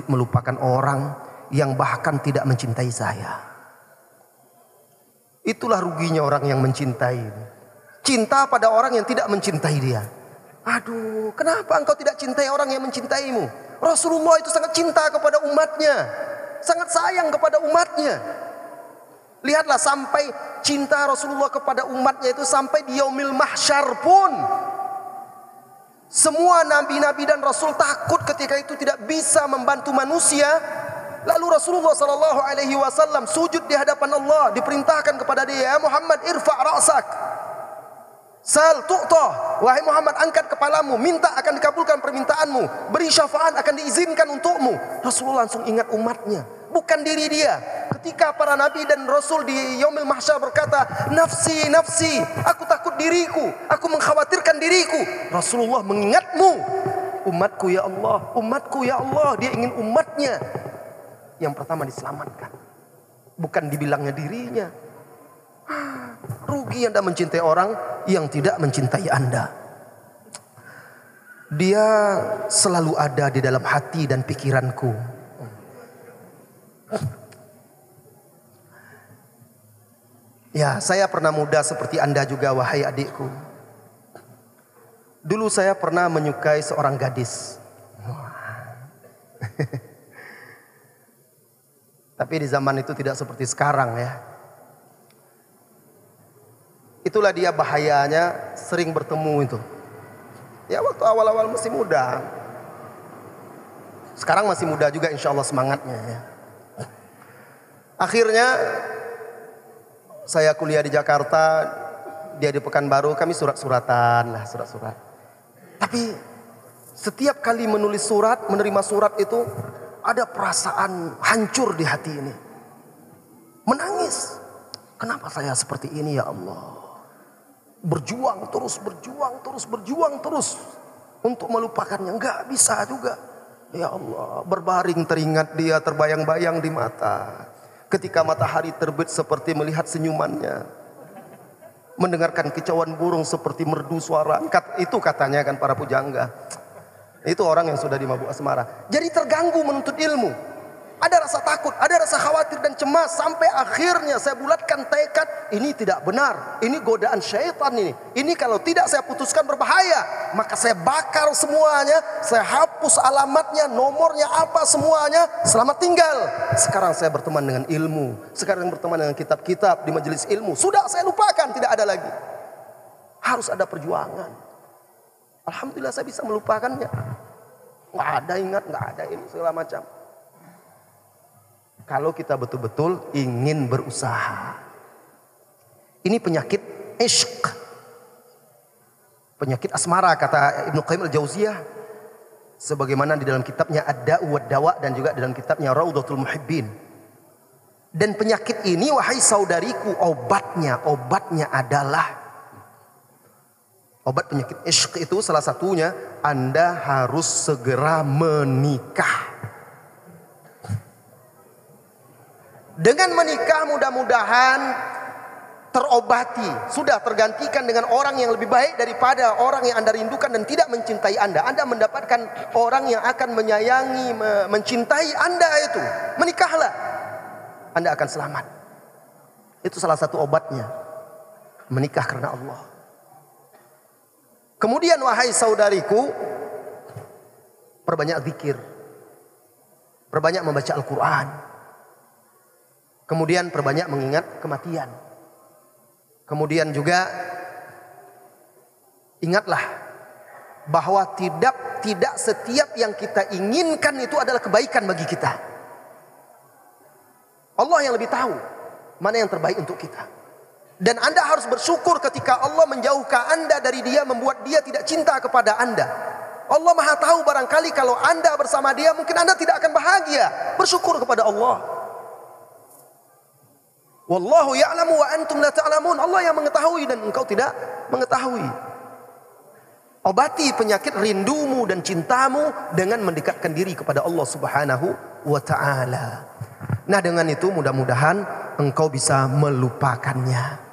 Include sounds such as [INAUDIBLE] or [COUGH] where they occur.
sulit melupakan orang yang bahkan tidak mencintai saya. Itulah ruginya orang yang mencintai. Cinta pada orang yang tidak mencintai dia. Aduh, kenapa engkau tidak cintai orang yang mencintaimu? Rasulullah itu sangat cinta kepada umatnya. Sangat sayang kepada umatnya. Lihatlah sampai cinta Rasulullah kepada umatnya itu sampai di yaumil mahsyar pun. Semua nabi-nabi dan rasul takut ketika itu tidak bisa membantu manusia. Lalu Rasulullah sallallahu alaihi wasallam sujud di hadapan Allah, diperintahkan kepada dia, "Ya Muhammad, irfa' ra'sak." Sal tu'ta. Wahai Muhammad, angkat kepalamu, minta akan dikabulkan permintaanmu, beri syafaat akan diizinkan untukmu. Rasulullah langsung ingat umatnya, bukan diri dia. Ketika para nabi dan rasul di yaumil mahsyar berkata, "Nafsi, nafsi, aku takut diriku, aku mengkhawatirkan diriku." Rasulullah mengingatmu, umatku ya Allah, umatku ya Allah, dia ingin umatnya yang pertama diselamatkan. Bukan dibilangnya dirinya. [GASPS] Rugi Anda mencintai orang yang tidak mencintai Anda. Dia selalu ada di dalam hati dan pikiranku. Ya, saya pernah muda seperti Anda juga wahai adikku. Dulu saya pernah menyukai seorang gadis. [LAUGHS] Tapi di zaman itu tidak seperti sekarang ya. Itulah dia bahayanya sering bertemu itu. Ya waktu awal-awal masih muda. Sekarang masih muda juga insya Allah semangatnya ya. Akhirnya saya kuliah di Jakarta, dia di Pekanbaru, kami surat-suratan lah, surat-surat. Tapi setiap kali menulis surat, menerima surat itu ada perasaan hancur di hati ini. Menangis. Kenapa saya seperti ini ya Allah? Berjuang terus, berjuang terus, berjuang terus. Untuk melupakannya. Enggak bisa juga. Ya Allah, berbaring teringat dia terbayang-bayang di mata. Ketika matahari terbit seperti melihat senyumannya. Mendengarkan kicauan burung seperti merdu suara. Itu katanya kan para pujangga. Itu orang yang sudah di mabuk asmara. Jadi terganggu menuntut ilmu. Ada rasa takut, ada rasa khawatir cemas sampai akhirnya saya bulatkan tekad ini tidak benar. Ini godaan syaitan ini. Ini kalau tidak saya putuskan berbahaya, maka saya bakar semuanya, saya hapus alamatnya, nomornya apa semuanya, selamat tinggal. Sekarang saya berteman dengan ilmu, sekarang berteman dengan kitab-kitab di majelis ilmu. Sudah saya lupakan, tidak ada lagi. Harus ada perjuangan. Alhamdulillah saya bisa melupakannya. Nggak ada ingat, nggak ada ini segala macam. Kalau kita betul-betul ingin berusaha. Ini penyakit ishq. Penyakit asmara kata Ibnu Qayyim al-Jauziyah. Sebagaimana di dalam kitabnya Ad-Da'u Dawa dan juga dalam kitabnya Raudatul Muhibbin. Dan penyakit ini wahai saudariku obatnya, obatnya adalah obat penyakit ishq itu salah satunya Anda harus segera menikah. Dengan menikah mudah-mudahan terobati, sudah tergantikan dengan orang yang lebih baik daripada orang yang Anda rindukan dan tidak mencintai Anda. Anda mendapatkan orang yang akan menyayangi, mencintai Anda itu. Menikahlah. Anda akan selamat. Itu salah satu obatnya. Menikah karena Allah. Kemudian wahai saudariku, perbanyak zikir. Perbanyak membaca Al-Quran. Kemudian perbanyak mengingat kematian. Kemudian juga ingatlah bahwa tidak tidak setiap yang kita inginkan itu adalah kebaikan bagi kita. Allah yang lebih tahu mana yang terbaik untuk kita. Dan Anda harus bersyukur ketika Allah menjauhkan Anda dari dia membuat dia tidak cinta kepada Anda. Allah Maha tahu barangkali kalau Anda bersama dia mungkin Anda tidak akan bahagia. Bersyukur kepada Allah. Wallahu ya'lamu wa antum la ta'lamun. Allah yang mengetahui dan engkau tidak mengetahui. Obati penyakit rindumu dan cintamu dengan mendekatkan diri kepada Allah Subhanahu wa taala. Nah, dengan itu mudah-mudahan engkau bisa melupakannya.